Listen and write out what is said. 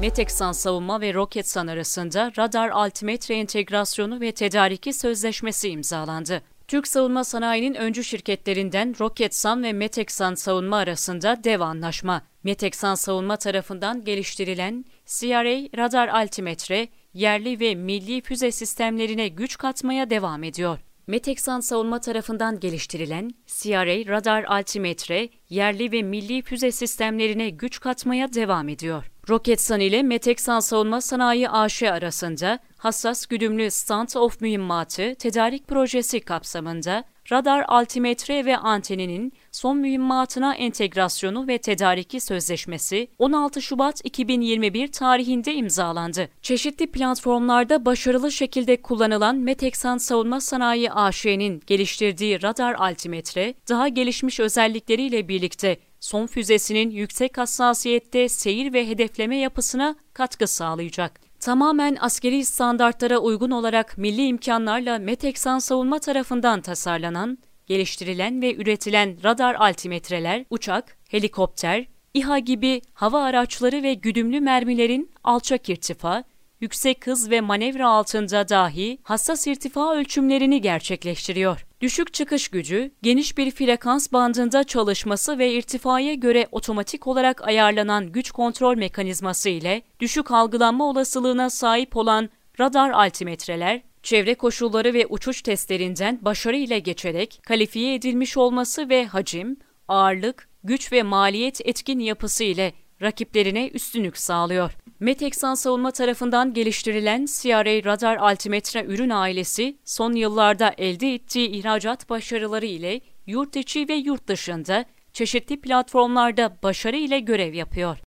Meteksan Savunma ve Roketsan arasında radar altimetre entegrasyonu ve tedariki sözleşmesi imzalandı. Türk savunma sanayinin öncü şirketlerinden Roketsan ve Meteksan Savunma arasında dev anlaşma. Meteksan Savunma tarafından geliştirilen CRA radar altimetre, yerli ve milli füze sistemlerine güç katmaya devam ediyor. Meteksan Savunma tarafından geliştirilen CRA radar altimetre, yerli ve milli füze sistemlerine güç katmaya devam ediyor. Roketsan ile Meteksan Savunma Sanayi AŞ arasında hassas güdümlü stand-off mühimmatı tedarik projesi kapsamında radar altimetre ve anteninin son mühimmatına entegrasyonu ve tedariki sözleşmesi 16 Şubat 2021 tarihinde imzalandı. Çeşitli platformlarda başarılı şekilde kullanılan Meteksan Savunma Sanayi AŞ'nin geliştirdiği radar altimetre, daha gelişmiş özellikleriyle birlikte son füzesinin yüksek hassasiyette seyir ve hedefleme yapısına katkı sağlayacak. Tamamen askeri standartlara uygun olarak milli imkanlarla Meteksan Savunma tarafından tasarlanan, geliştirilen ve üretilen radar altimetreler, uçak, helikopter, İHA gibi hava araçları ve güdümlü mermilerin alçak irtifa, yüksek hız ve manevra altında dahi hassas irtifa ölçümlerini gerçekleştiriyor. Düşük çıkış gücü, geniş bir frekans bandında çalışması ve irtifaya göre otomatik olarak ayarlanan güç kontrol mekanizması ile düşük algılanma olasılığına sahip olan radar altimetreler, çevre koşulları ve uçuş testlerinden başarı ile geçerek kalifiye edilmiş olması ve hacim, ağırlık, güç ve maliyet etkin yapısı ile rakiplerine üstünlük sağlıyor. Meteksan Savunma tarafından geliştirilen CRA radar altimetre ürün ailesi son yıllarda elde ettiği ihracat başarıları ile yurt içi ve yurt dışında çeşitli platformlarda başarı ile görev yapıyor.